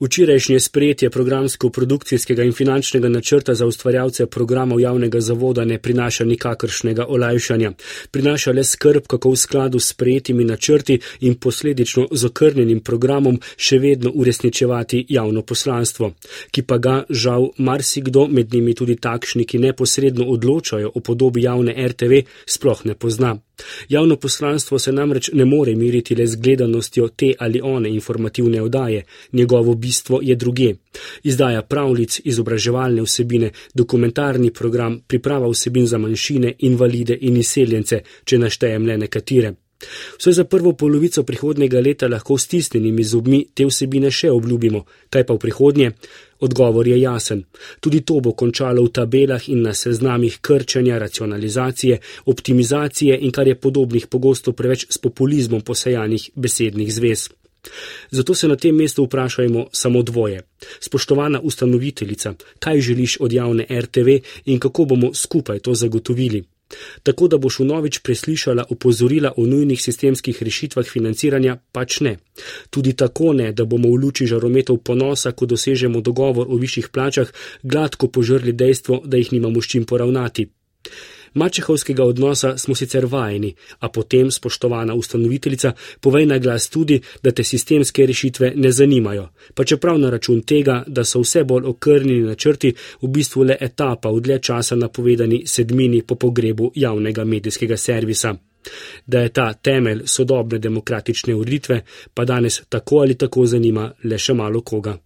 Včerajšnje sprejetje programsko-produkcijskega in finančnega načrta za ustvarjalce programov javnega zavoda ne prinaša nikakršnega olajšanja. Prinaša le skrb, kako v skladu s sprejetimi načrti in posledično z okrnjenim programom še vedno uresničevati javno poslanstvo, ki pa ga žal marsikdo, med njimi tudi takšni, ki neposredno odločajo o podobi javne RTV, sploh ne pozna. Javno poslanstvo se namreč ne more miriti le z gledanostjo te ali one informativne oddaje, njegovo bistvo je druge. Izdaja pravlic, izobraževalne vsebine, dokumentarni program, priprava vsebin za manjšine, invalide in izseljence, če naštejem le nekatere. Vse za prvo polovico prihodnega leta lahko s tisnjenimi zobmi te vsebine še obljubimo, kaj pa v prihodnje? Odgovor je jasen. Tudi to bo končalo v tabelah in na seznamih krčanja, racionalizacije, optimizacije in kar je podobnih pogosto preveč s populizmom posejanih besednih zvez. Zato se na tem mestu vprašajmo samo dvoje. Spoštovana ustanoviteljica, kaj želiš od javne RTV in kako bomo skupaj to zagotovili? Tako da boš v novič preslišala opozorila o nujnih sistemskih rešitvah financiranja, pač ne. Tudi tako ne, da bomo v luči žarometov ponosa, ko dosežemo dogovor o višjih plačah, gladko požrli dejstvo, da jih nimamo s čim poravnati. Mačehovskega odnosa smo sicer vajeni, a potem, spoštovana ustanoviteljica, povej na glas tudi, da te sistemske rešitve ne zanimajo, pa čeprav na račun tega, da so vse bolj okrnjeni načrti v bistvu le etapa v dlje časa napovedani sedmini po pogrebu javnega medijskega servisa. Da je ta temelj sodobne demokratične ureditve, pa danes tako ali tako zanima le še malo koga.